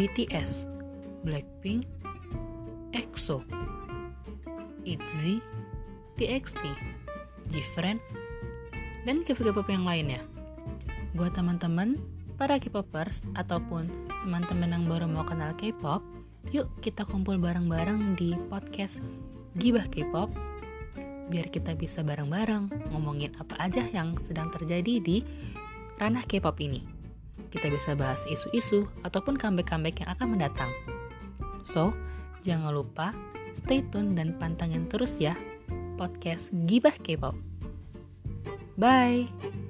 BTS, Blackpink, EXO, ITZY, TXT, Gfriend, dan K-pop yang lainnya. Buat teman-teman, para K-popers ataupun teman-teman yang baru mau kenal K-pop, yuk kita kumpul bareng-bareng di podcast Gibah K-pop biar kita bisa bareng-bareng ngomongin apa aja yang sedang terjadi di ranah K-pop ini. Kita bisa bahas isu-isu ataupun comeback-comeback yang akan mendatang. So, jangan lupa stay tune dan pantangin terus ya podcast Gibah K-pop. Bye.